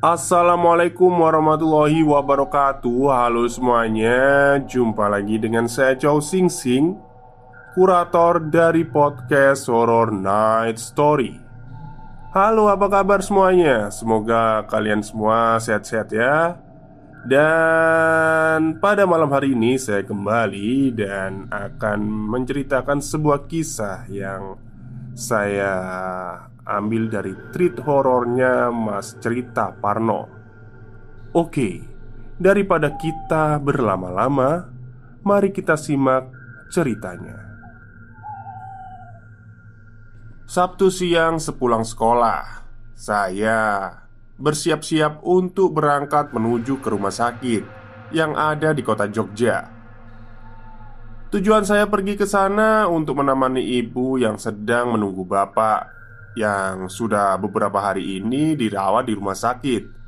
Assalamualaikum warahmatullahi wabarakatuh. Halo semuanya Jumpa lagi dengan saya Chow Sing Sing Kurator dari podcast Horror Night Story. Halo apa kabar semuanya? Semoga kalian semua sehat-sehat ya. Dan pada malam hari ini saya kembali Dan akan menceritakan sebuah kisah yang saya ambil dari treat horornya Mas Cerita Parno. Oke, daripada kita berlama-lama, mari kita simak ceritanya. Sabtu siang sepulang sekolah, saya bersiap-siap untuk berangkat menuju ke rumah sakit yang ada di kota Jogja. Tujuan saya pergi ke sana untuk menemani ibu yang sedang menunggu bapak yang sudah beberapa hari ini dirawat di rumah sakit.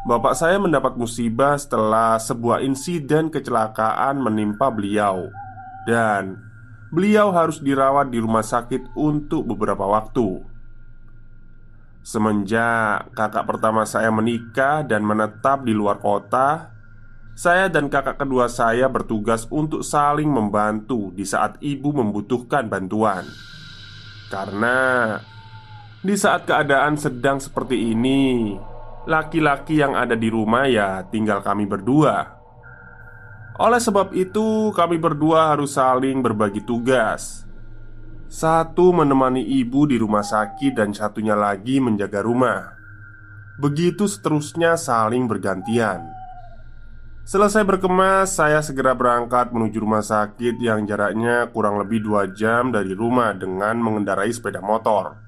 Bapak saya mendapat musibah setelah sebuah insiden kecelakaan menimpa beliau, dan beliau harus dirawat di rumah sakit untuk beberapa waktu. Semenjak kakak pertama saya menikah dan menetap di luar kota, saya dan kakak kedua saya bertugas untuk saling membantu di saat ibu membutuhkan bantuan. Karena di saat keadaan sedang seperti ini, laki-laki yang ada di rumah ya tinggal kami berdua. Oleh sebab itu, kami berdua harus saling berbagi tugas. Satu menemani ibu di rumah sakit, dan satunya lagi menjaga rumah. Begitu seterusnya, saling bergantian. Selesai berkemas, saya segera berangkat menuju rumah sakit yang jaraknya kurang lebih dua jam dari rumah dengan mengendarai sepeda motor.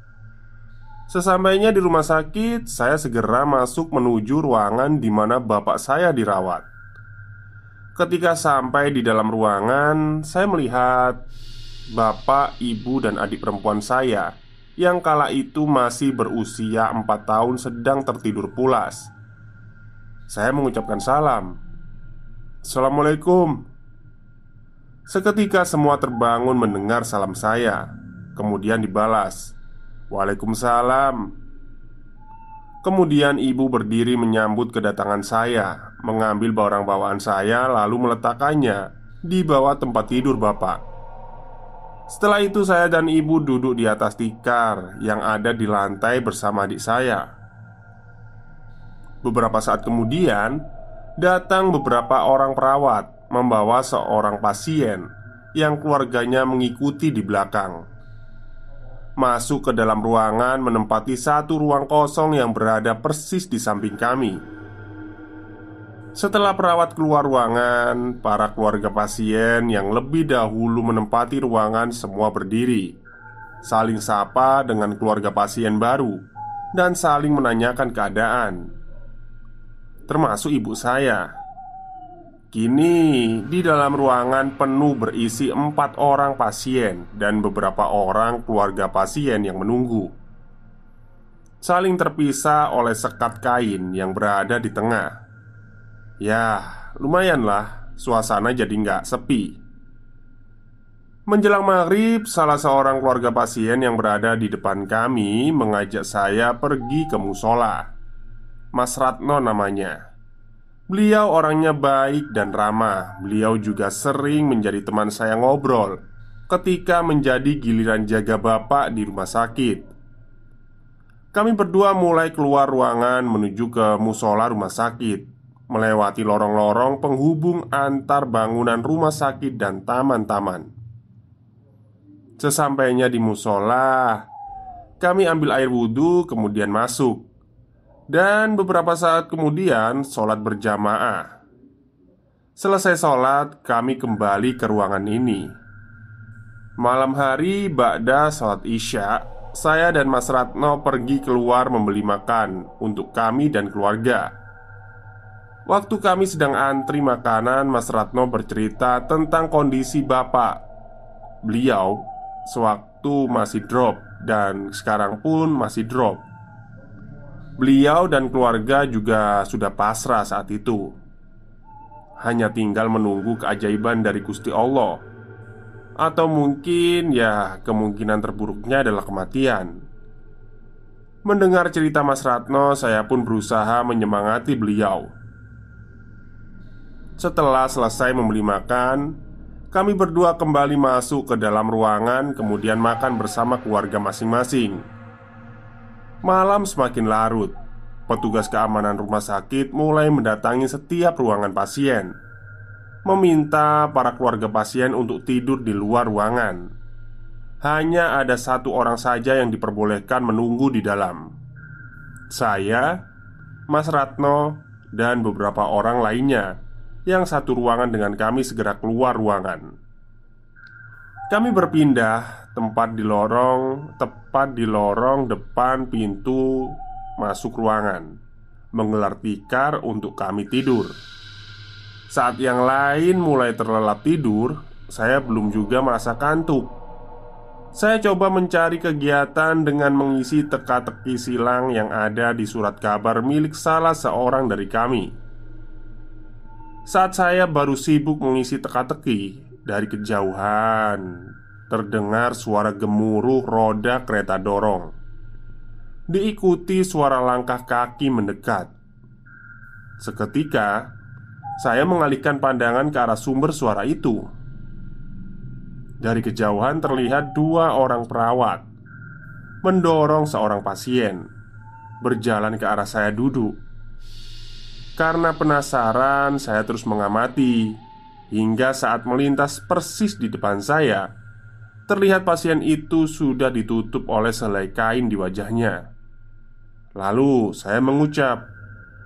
Sesampainya di rumah sakit, saya segera masuk menuju ruangan di mana bapak saya dirawat. Ketika sampai di dalam ruangan, saya melihat bapak, ibu, dan adik perempuan saya yang kala itu masih berusia empat tahun sedang tertidur pulas. Saya mengucapkan salam Assalamualaikum. Seketika semua terbangun mendengar salam saya Kemudian dibalas Waalaikumsalam. Kemudian ibu berdiri menyambut kedatangan saya Mengambil barang bawaan saya lalu meletakkannya Di bawah tempat tidur bapak. Setelah itu saya dan ibu duduk di atas tikar Yang ada di lantai bersama adik saya. Beberapa saat kemudian datang beberapa orang perawat membawa seorang pasien yang keluarganya mengikuti di belakang. Masuk ke dalam ruangan, menempati satu ruang kosong yang berada persis di samping kami. Setelah perawat keluar ruangan, para keluarga pasien yang lebih dahulu menempati ruangan semua berdiri, saling sapa dengan keluarga pasien baru, dan saling menanyakan keadaan termasuk ibu saya. Kini, di dalam ruangan penuh berisi empat orang pasien dan beberapa orang keluarga pasien yang menunggu, saling terpisah oleh sekat kain yang berada di tengah. Ya, lumayanlah, suasana jadi nggak sepi. Menjelang maghrib, salah seorang keluarga pasien yang berada di depan kami mengajak saya pergi ke musola. Mas Ratno namanya Beliau orangnya baik dan ramah. Beliau juga sering menjadi teman saya ngobrol ketika menjadi giliran jaga bapak di rumah sakit. Kami berdua mulai keluar ruangan menuju ke musola rumah sakit, melewati lorong-lorong penghubung antar bangunan rumah sakit dan taman-taman. Sesampainya di musola, kami ambil air wudhu, kemudian masuk, dan beberapa saat kemudian sholat berjamaah. Selesai sholat, kami kembali ke ruangan ini. Malam hari, Ba'da sholat Isya, saya dan Mas Ratno pergi keluar membeli makan untuk kami dan keluarga. Waktu kami sedang antri makanan, Mas Ratno bercerita tentang kondisi bapak. Beliau sewaktu masih drop dan sekarang pun masih drop. Beliau dan keluarga juga sudah pasrah saat itu. Hanya tinggal menunggu keajaiban dari Gusti Allah. Atau mungkin ya kemungkinan terburuknya adalah kematian. Mendengar cerita Mas Ratno Saya pun berusaha menyemangati beliau. Setelah selesai membeli makan Kami berdua kembali masuk ke dalam ruangan Kemudian makan bersama keluarga masing-masing Malam semakin larut Petugas keamanan rumah sakit mulai mendatangi setiap ruangan pasien meminta para keluarga pasien untuk tidur di luar ruangan. Hanya ada satu orang saja yang diperbolehkan menunggu di dalam. Saya, Mas Ratno, dan beberapa orang lainnya yang satu ruangan dengan kami segera keluar ruangan. Kami berpindah tempat di lorong, tepat di lorong depan pintu masuk ruangan, menggelar tikar untuk kami tidur. Saat yang lain mulai terlelap tidur, saya belum juga merasa kantuk. Saya coba mencari kegiatan dengan mengisi teka-teki silang yang ada di surat kabar milik salah seorang dari kami. Saat saya baru sibuk mengisi teka-teki, dari kejauhan terdengar suara gemuruh roda kereta dorong. Diikuti suara langkah kaki mendekat. Seketika, saya mengalihkan pandangan ke arah sumber suara itu. Dari kejauhan terlihat dua orang perawat mendorong seorang pasien berjalan ke arah saya duduk. Karena penasaran, saya terus mengamati hingga saat melintas persis di depan saya. Terlihat pasien itu sudah ditutup oleh selai kain di wajahnya. Lalu saya mengucap,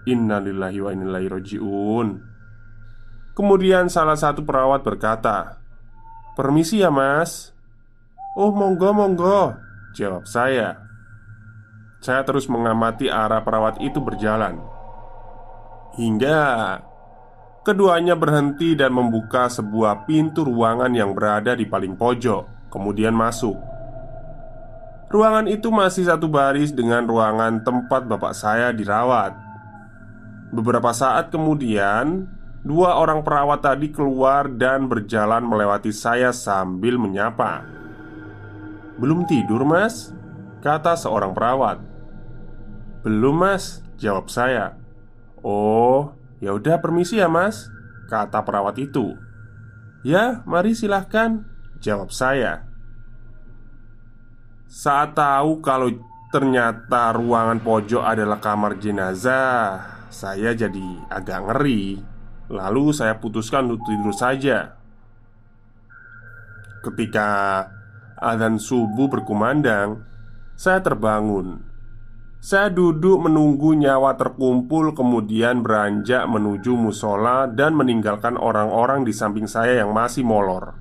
"Innalillahi wa inna ilaihi rajiun." Kemudian salah satu perawat berkata Permisi ya mas Oh monggo monggo Jawab saya Saya terus mengamati arah perawat itu berjalan Hingga Keduanya berhenti dan membuka sebuah pintu ruangan yang berada di paling pojok Kemudian masuk Ruangan itu masih satu baris dengan ruangan tempat bapak saya dirawat Beberapa saat kemudian Dua orang perawat tadi keluar dan berjalan melewati saya sambil menyapa. "Belum tidur, Mas?" kata seorang perawat. "Belum, Mas," jawab saya. "Oh, ya udah permisi ya, Mas," kata perawat itu. "Ya, mari silahkan," jawab saya. Saat tahu kalau ternyata ruangan pojok adalah kamar jenazah, saya jadi agak ngeri. Lalu saya putuskan untuk tidur saja Ketika azan subuh berkumandang Saya terbangun Saya duduk menunggu nyawa terkumpul Kemudian beranjak menuju musola Dan meninggalkan orang-orang di samping saya yang masih molor.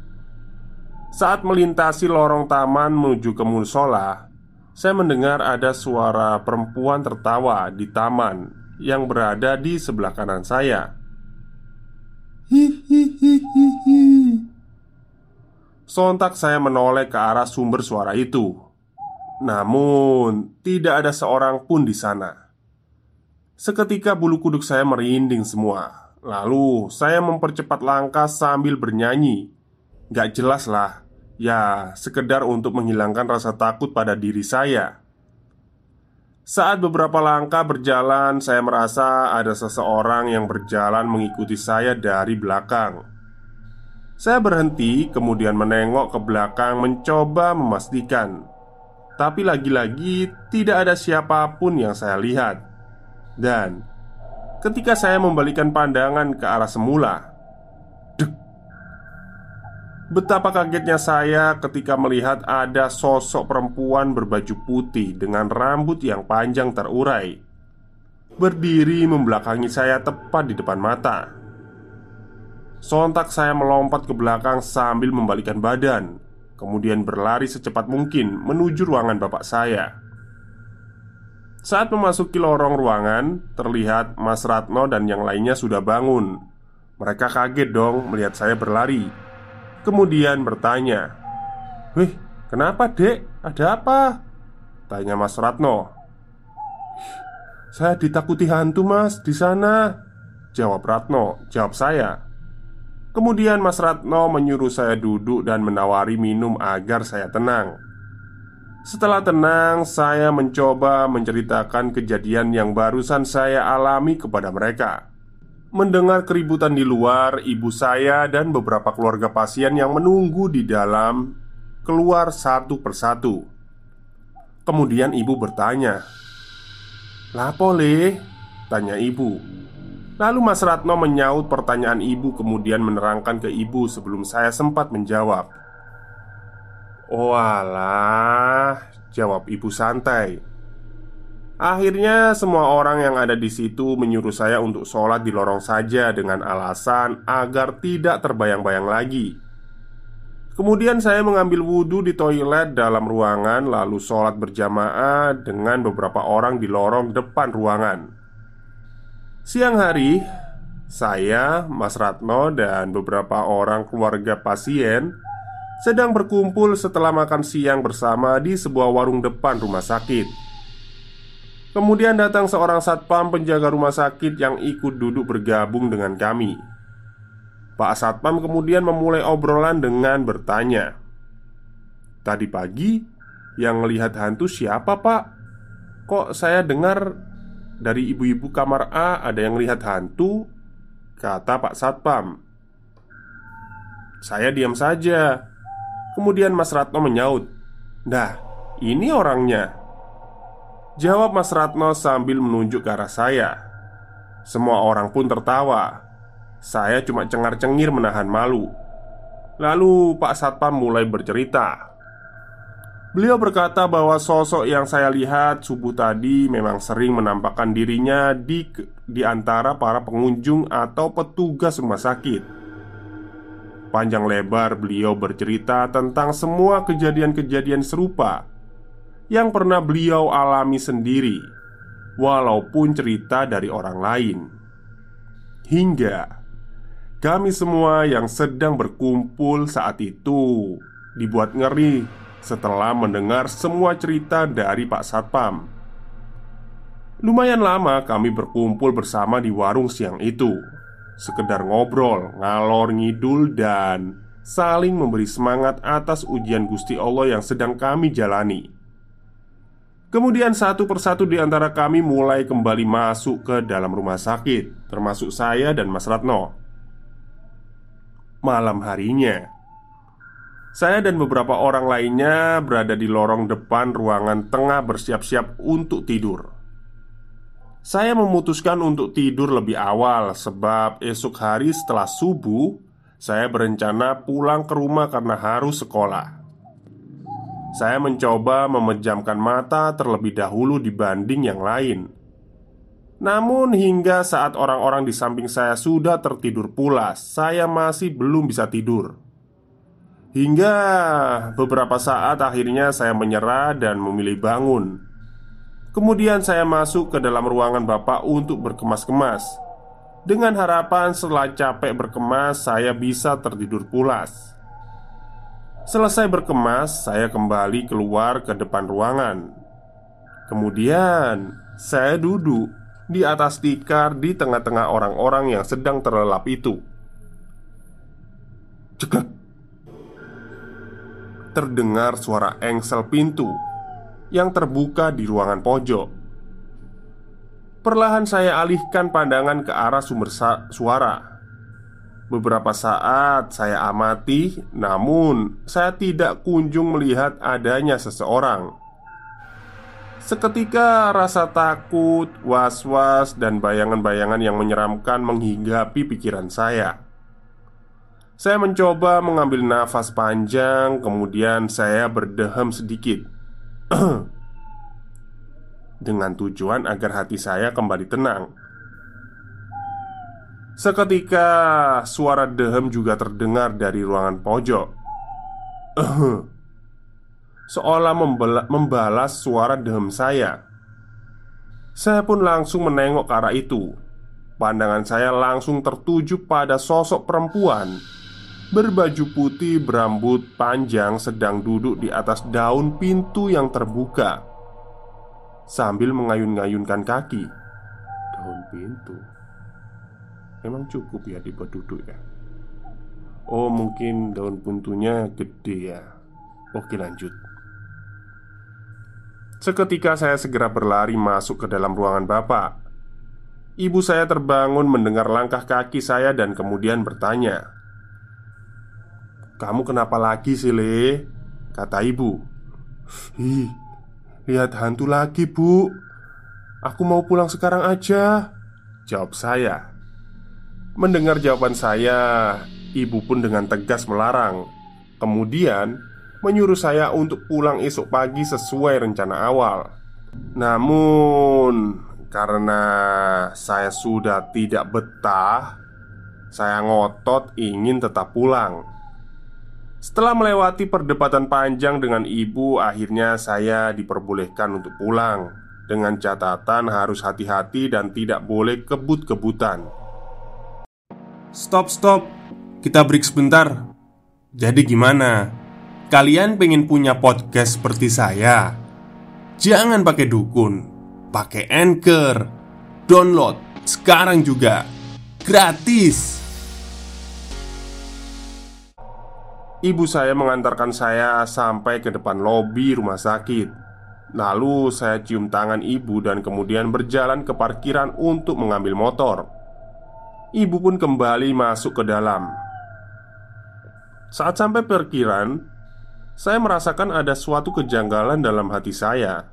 Saat melintasi lorong taman menuju ke musola Saya mendengar ada suara perempuan tertawa di taman Yang berada di sebelah kanan saya. Hihihihihi Sontak saya menoleh ke arah sumber suara itu Namun tidak ada seorang pun di sana. Seketika bulu kuduk saya merinding semua. Lalu saya mempercepat langkah sambil bernyanyi. Gak jelas lah Ya sekedar untuk menghilangkan rasa takut pada diri saya. Saat beberapa langkah berjalan, saya merasa ada seseorang yang berjalan mengikuti saya dari belakang. Saya berhenti, kemudian menengok ke belakang, mencoba memastikan, tapi lagi-lagi tidak ada siapa pun yang saya lihat. Dan ketika saya membalikan pandangan ke arah semula, Betapa kagetnya saya ketika melihat ada sosok perempuan berbaju putih dengan rambut yang panjang terurai Berdiri membelakangi saya tepat di depan mata. Sontak saya melompat ke belakang sambil membalikan badan Kemudian berlari secepat mungkin menuju ruangan bapak saya. Saat memasuki lorong ruangan Terlihat Mas Ratno dan yang lainnya sudah bangun. Mereka kaget dong melihat saya berlari. Kemudian bertanya Wih, kenapa dek? Ada apa? Tanya Mas Ratno. Saya ditakuti hantu mas di sana. Jawab Ratno, jawab saya Kemudian Mas Ratno menyuruh saya duduk dan menawari minum agar saya tenang Setelah tenang, saya mencoba menceritakan kejadian yang barusan saya alami kepada mereka Mendengar keributan di luar, ibu saya dan beberapa keluarga pasien yang menunggu di dalam keluar satu persatu. Kemudian ibu bertanya, "Lapo le?" tanya ibu. Lalu Mas Ratno menyaut pertanyaan ibu kemudian menerangkan ke ibu sebelum saya sempat menjawab. "Oh alah," jawab ibu santai. Akhirnya, semua orang yang ada di situ menyuruh saya untuk sholat di lorong saja dengan alasan agar tidak terbayang-bayang lagi. Kemudian, saya mengambil wudhu di toilet dalam ruangan, lalu sholat berjamaah dengan beberapa orang di lorong depan ruangan. Siang hari, saya, Mas Ratno, dan beberapa orang keluarga pasien sedang berkumpul setelah makan siang bersama di sebuah warung depan rumah sakit. Kemudian datang seorang satpam penjaga rumah sakit yang ikut duduk bergabung dengan kami. Pak Satpam kemudian memulai obrolan dengan bertanya, "Tadi pagi yang melihat hantu siapa, Pak? Kok saya dengar dari ibu-ibu kamar A ada yang melihat hantu?" Kata Pak Satpam. Saya diam saja. Kemudian Mas Ratno menyaut, "Nah, ini orangnya." Jawab Mas Ratno sambil menunjuk ke arah saya Semua orang pun tertawa Saya cuma cengar-cengir menahan malu Lalu Pak Satpam mulai bercerita Beliau berkata bahwa sosok yang saya lihat subuh tadi memang sering menampakkan dirinya di, di antara para pengunjung atau petugas rumah sakit. Panjang lebar beliau bercerita tentang semua kejadian-kejadian serupa yang pernah beliau alami sendiri, walaupun cerita dari orang lain, hingga kami semua yang sedang berkumpul saat itu dibuat ngeri setelah mendengar semua cerita dari Pak Satpam. Lumayan lama kami berkumpul bersama di warung siang itu Sekedar ngobrol, ngalor ngidul dan saling memberi semangat atas ujian Gusti Allah yang sedang kami jalani Kemudian satu persatu di antara kami mulai kembali masuk ke dalam rumah sakit Termasuk saya dan Mas Ratno Malam harinya Saya dan beberapa orang lainnya berada di lorong depan ruangan tengah bersiap-siap untuk tidur Saya memutuskan untuk tidur lebih awal Sebab esok hari setelah subuh Saya berencana pulang ke rumah karena harus sekolah saya mencoba memejamkan mata terlebih dahulu dibanding yang lain. Namun, hingga saat orang-orang di samping saya sudah tertidur pulas, saya masih belum bisa tidur. Hingga beberapa saat akhirnya saya menyerah dan memilih bangun. Kemudian saya masuk ke dalam ruangan bapak untuk berkemas-kemas Dengan harapan setelah capek berkemas saya bisa tertidur pulas Selesai berkemas, saya kembali keluar ke depan ruangan. Kemudian, saya duduk di atas tikar di tengah-tengah orang-orang yang sedang terlelap itu. Cekat! Terdengar suara engsel pintu yang terbuka di ruangan pojok. Perlahan saya alihkan pandangan ke arah sumber suara. Beberapa saat saya amati, namun saya tidak kunjung melihat adanya seseorang. Seketika rasa takut, was-was, dan bayangan-bayangan yang menyeramkan menghinggapi pikiran saya. Saya mencoba mengambil nafas panjang, kemudian saya berdehem sedikit dengan tujuan agar hati saya kembali tenang. Seketika suara dehem juga terdengar dari ruangan pojok. seolah membalas suara dehem saya. Saya pun langsung menengok ke arah itu. Pandangan saya langsung tertuju pada sosok perempuan berbaju putih berambut panjang sedang duduk di atas daun pintu yang terbuka sambil mengayun-ngayunkan kaki. Daun pintu memang cukup ya dibuat duduk ya. Oh, mungkin daun pintunya gede ya. Oke, lanjut. Seketika saya segera berlari masuk ke dalam ruangan bapak Ibu saya terbangun mendengar langkah kaki saya dan kemudian bertanya Kamu kenapa lagi sih Le? Kata ibu Ih, lihat hantu lagi bu Aku mau pulang sekarang aja Jawab saya Mendengar jawaban saya Ibu pun dengan tegas melarang Kemudian menyuruh saya untuk pulang esok pagi sesuai rencana awal. Namun, karena saya sudah tidak betah, saya ngotot ingin tetap pulang. Setelah melewati perdebatan panjang dengan ibu, akhirnya saya diperbolehkan untuk pulang dengan catatan harus hati-hati dan tidak boleh kebut-kebutan. Stop, stop, kita break sebentar. Jadi, gimana? Kalian pengen punya podcast seperti saya? Jangan pakai dukun, pakai anchor, download sekarang juga gratis. Ibu saya mengantarkan saya sampai ke depan lobi rumah sakit. Lalu saya cium tangan ibu dan kemudian berjalan ke parkiran untuk mengambil motor. Ibu pun kembali masuk ke dalam. Saat sampai parkiran, saya merasakan ada suatu kejanggalan dalam hati saya.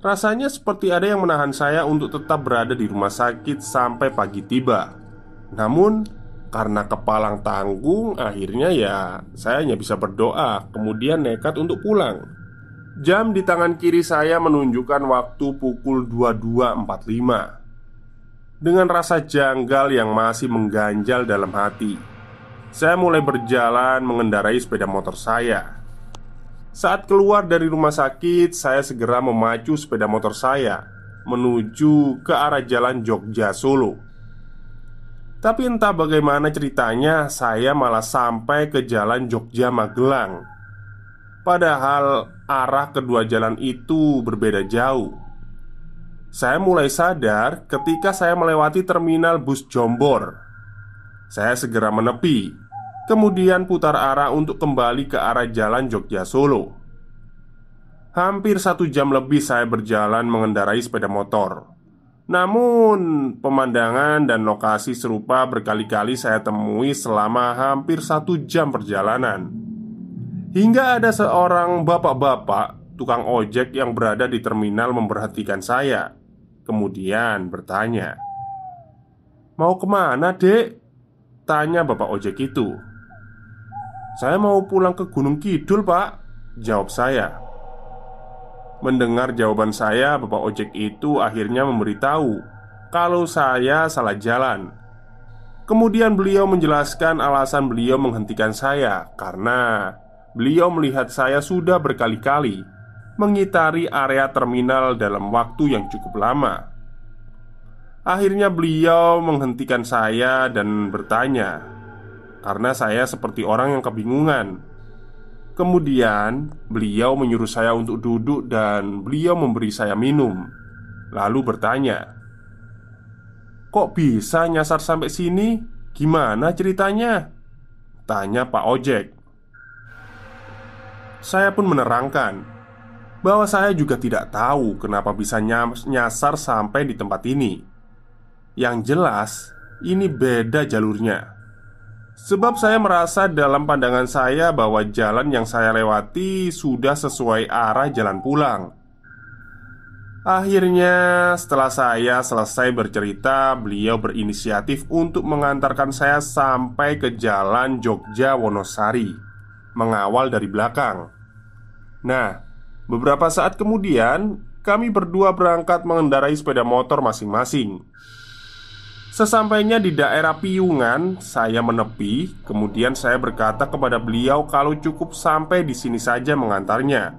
Rasanya seperti ada yang menahan saya untuk tetap berada di rumah sakit sampai pagi tiba. Namun, karena kepalang tanggung, akhirnya ya saya hanya bisa berdoa, kemudian nekat untuk pulang. Jam di tangan kiri saya menunjukkan waktu pukul 22.45 Dengan rasa janggal yang masih mengganjal dalam hati Saya mulai berjalan mengendarai sepeda motor saya saat keluar dari rumah sakit, saya segera memacu sepeda motor saya menuju ke arah jalan Jogja Solo. Tapi entah bagaimana ceritanya, saya malah sampai ke jalan Jogja Magelang. Padahal arah kedua jalan itu berbeda jauh. Saya mulai sadar ketika saya melewati terminal bus Jombor. Saya segera menepi Kemudian putar arah untuk kembali ke arah jalan Jogja Solo Hampir satu jam lebih saya berjalan mengendarai sepeda motor Namun pemandangan dan lokasi serupa berkali-kali saya temui selama hampir satu jam perjalanan. Hingga ada seorang bapak-bapak tukang ojek yang berada di terminal memperhatikan saya Kemudian bertanya Mau ke mana dek? Tanya bapak ojek itu. Saya mau pulang ke Gunung Kidul pak Jawab saya Mendengar jawaban saya Bapak ojek itu akhirnya memberitahu Kalau saya salah jalan Kemudian beliau menjelaskan alasan beliau menghentikan saya Karena beliau melihat saya sudah berkali-kali Mengitari area terminal dalam waktu yang cukup lama Akhirnya beliau menghentikan saya dan bertanya karena saya seperti orang yang kebingungan. Kemudian beliau menyuruh saya untuk duduk dan beliau memberi saya minum. Lalu bertanya, "Kok bisa nyasar sampai sini? Gimana ceritanya?" Tanya Pak Ojek. Saya pun menerangkan, bahwa saya juga tidak tahu kenapa bisa nyasar sampai di tempat ini. Yang jelas, ini beda jalurnya. Sebab saya merasa dalam pandangan saya bahwa jalan yang saya lewati sudah sesuai arah jalan pulang. Akhirnya, setelah saya selesai bercerita, beliau berinisiatif untuk mengantarkan saya sampai ke jalan Jogja Wonosari, mengawal dari belakang. Nah, beberapa saat kemudian, kami berdua berangkat mengendarai sepeda motor masing-masing. Sesampainya di daerah Piungan, saya menepi, kemudian saya berkata kepada beliau kalau cukup sampai di sini saja mengantarnya.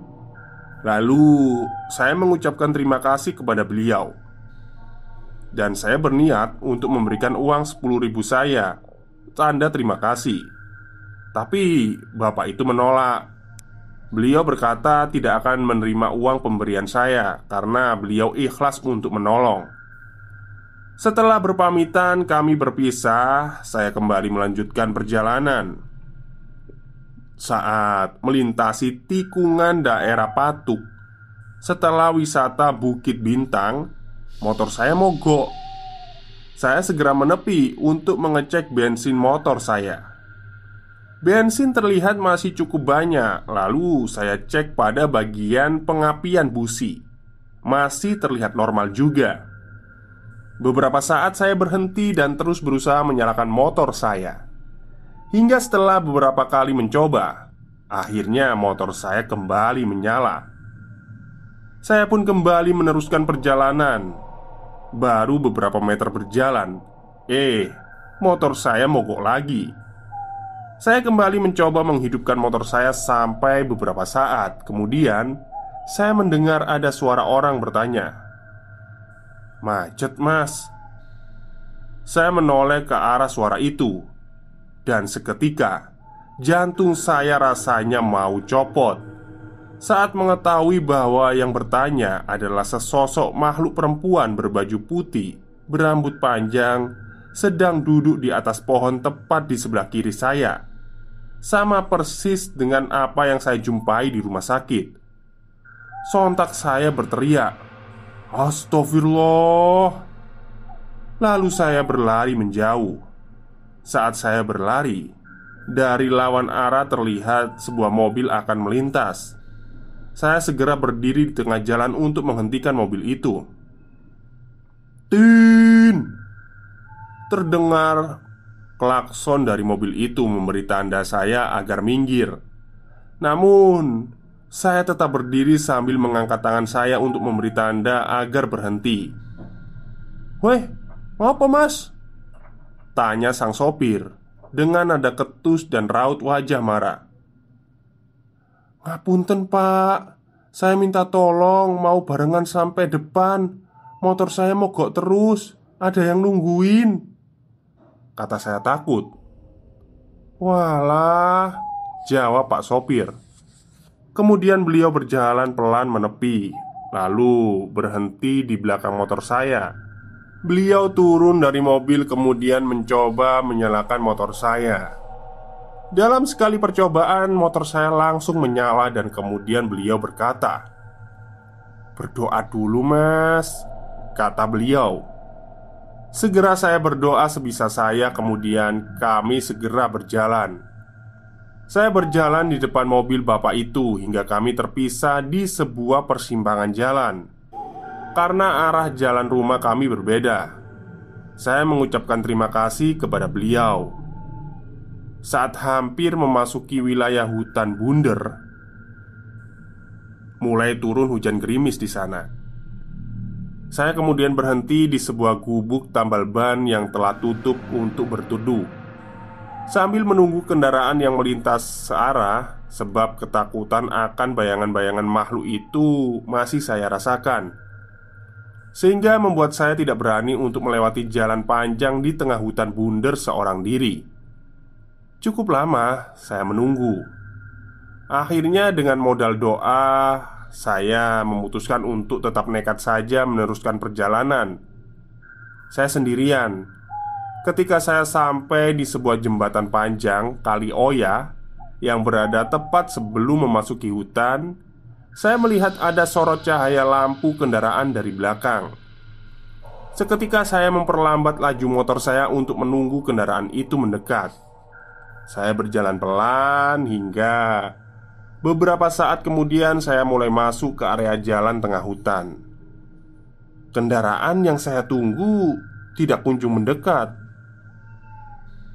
Lalu, saya mengucapkan terima kasih kepada beliau. Dan saya berniat untuk memberikan uang 10 ribu saya Tanda terima kasih Tapi bapak itu menolak Beliau berkata tidak akan menerima uang pemberian saya Karena beliau ikhlas untuk menolong setelah berpamitan, kami berpisah. Saya kembali melanjutkan perjalanan. Saat melintasi tikungan daerah Patuk, setelah wisata Bukit Bintang, motor saya mogok. Saya segera menepi untuk mengecek bensin motor saya. Bensin terlihat masih cukup banyak, lalu saya cek pada bagian pengapian busi. Masih terlihat normal juga. Beberapa saat saya berhenti dan terus berusaha menyalakan motor saya. Hingga setelah beberapa kali mencoba Akhirnya motor saya kembali menyala. Saya pun kembali meneruskan perjalanan. Baru beberapa meter berjalan Eh, motor saya mogok lagi. Saya kembali mencoba menghidupkan motor saya sampai beberapa saat. Kemudian, saya mendengar ada suara orang bertanya Macet mas. Saya menoleh ke arah suara itu. Dan seketika Jantung saya rasanya mau copot. Saat mengetahui bahwa yang bertanya adalah sesosok makhluk perempuan berbaju putih Berambut panjang Sedang duduk di atas pohon tepat di sebelah kiri saya. Sama persis dengan apa yang saya jumpai di rumah sakit. Sontak saya berteriak Astagfirullah. Lalu saya berlari menjauh. Saat saya berlari Dari lawan arah terlihat sebuah mobil akan melintas. Saya segera berdiri di tengah jalan untuk menghentikan mobil itu. Tin! Terdengar klakson dari mobil itu memberi tanda saya agar minggir. Namun saya tetap berdiri sambil mengangkat tangan saya untuk memberi tanda agar berhenti. "Weh, apa mas?" Tanya sang sopir dengan nada ketus dan raut wajah marah. "Ngapunten pak, saya minta tolong mau barengan sampai depan Motor saya mogok terus, ada yang nungguin Kata saya takut Walah, jawab pak sopir Kemudian beliau berjalan pelan menepi, lalu berhenti di belakang motor saya. Beliau turun dari mobil, kemudian mencoba menyalakan motor saya. Dalam sekali percobaan, motor saya langsung menyala, dan kemudian beliau berkata, "Berdoa dulu, Mas," kata beliau. Segera saya berdoa sebisa saya, kemudian kami segera berjalan. Saya berjalan di depan mobil bapak itu hingga kami terpisah di sebuah persimpangan jalan. Karena arah jalan rumah kami berbeda, saya mengucapkan terima kasih kepada beliau. Saat hampir memasuki wilayah hutan bunder, mulai turun hujan gerimis di sana. Saya kemudian berhenti di sebuah gubuk tambal ban yang telah tutup untuk bertuduh. Sambil menunggu kendaraan yang melintas searah Sebab ketakutan akan bayangan-bayangan makhluk itu masih saya rasakan. Sehingga membuat saya tidak berani untuk melewati jalan panjang di tengah hutan bundar seorang diri. Cukup lama saya menunggu. Akhirnya dengan modal doa Saya memutuskan untuk tetap nekat saja meneruskan perjalanan. Saya sendirian Ketika saya sampai di sebuah jembatan panjang Kali Oya Yang berada tepat sebelum memasuki hutan saya melihat ada sorot cahaya lampu kendaraan dari belakang. Seketika saya memperlambat laju motor saya untuk menunggu kendaraan itu mendekat. Saya berjalan pelan hingga beberapa saat kemudian saya mulai masuk ke area jalan tengah hutan. Kendaraan yang saya tunggu tidak kunjung mendekat.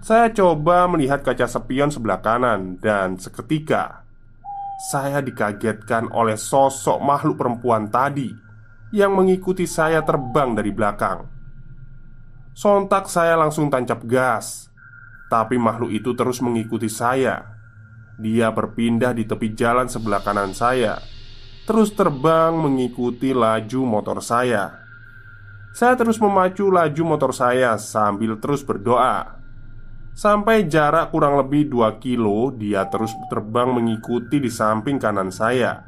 Saya coba melihat kaca spion sebelah kanan, dan seketika saya dikagetkan oleh sosok makhluk perempuan tadi yang mengikuti saya terbang dari belakang. Sontak, saya langsung tancap gas, tapi makhluk itu terus mengikuti saya. Dia berpindah di tepi jalan sebelah kanan saya, terus terbang mengikuti laju motor saya. Saya terus memacu laju motor saya sambil terus berdoa Sampai jarak kurang lebih 2 kilo Dia terus terbang mengikuti di samping kanan saya.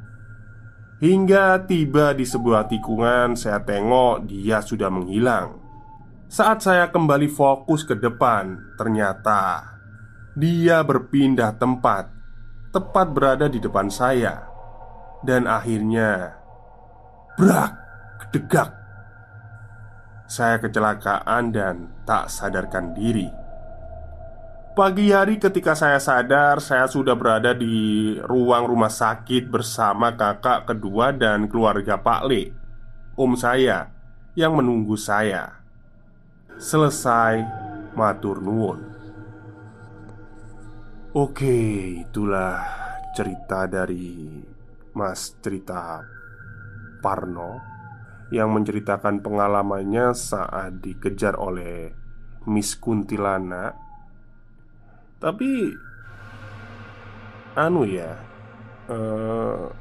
Hingga tiba di sebuah tikungan Saya tengok dia sudah menghilang. Saat saya kembali fokus ke depan Ternyata Dia berpindah tempat Tepat berada di depan saya. Dan akhirnya Brak Degak saya kecelakaan dan tak sadarkan diri. Pagi hari ketika saya sadar, saya sudah berada di ruang rumah sakit bersama kakak kedua dan keluarga Pak Le, om saya yang menunggu saya. Selesai matur nuwun. Oke, itulah cerita dari Mas cerita Parno yang menceritakan pengalamannya saat dikejar oleh Miss Kuntilana. Tapi anu ya, uh,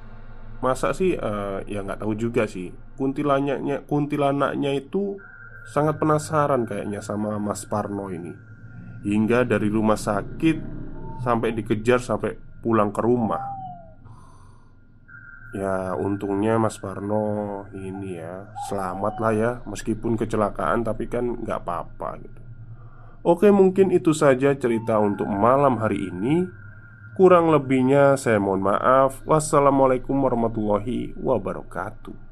masa sih uh, ya nggak tahu juga sih. Kuntilanaknya, kuntilanaknya itu sangat penasaran kayaknya sama Mas Parno ini. Hingga dari rumah sakit sampai dikejar sampai pulang ke rumah. Ya untungnya Mas Parno ini ya Selamat lah ya Meskipun kecelakaan tapi kan nggak apa-apa gitu Oke mungkin itu saja cerita untuk malam hari ini. Kurang lebihnya saya mohon maaf. Wassalamualaikum warahmatullahi wabarakatuh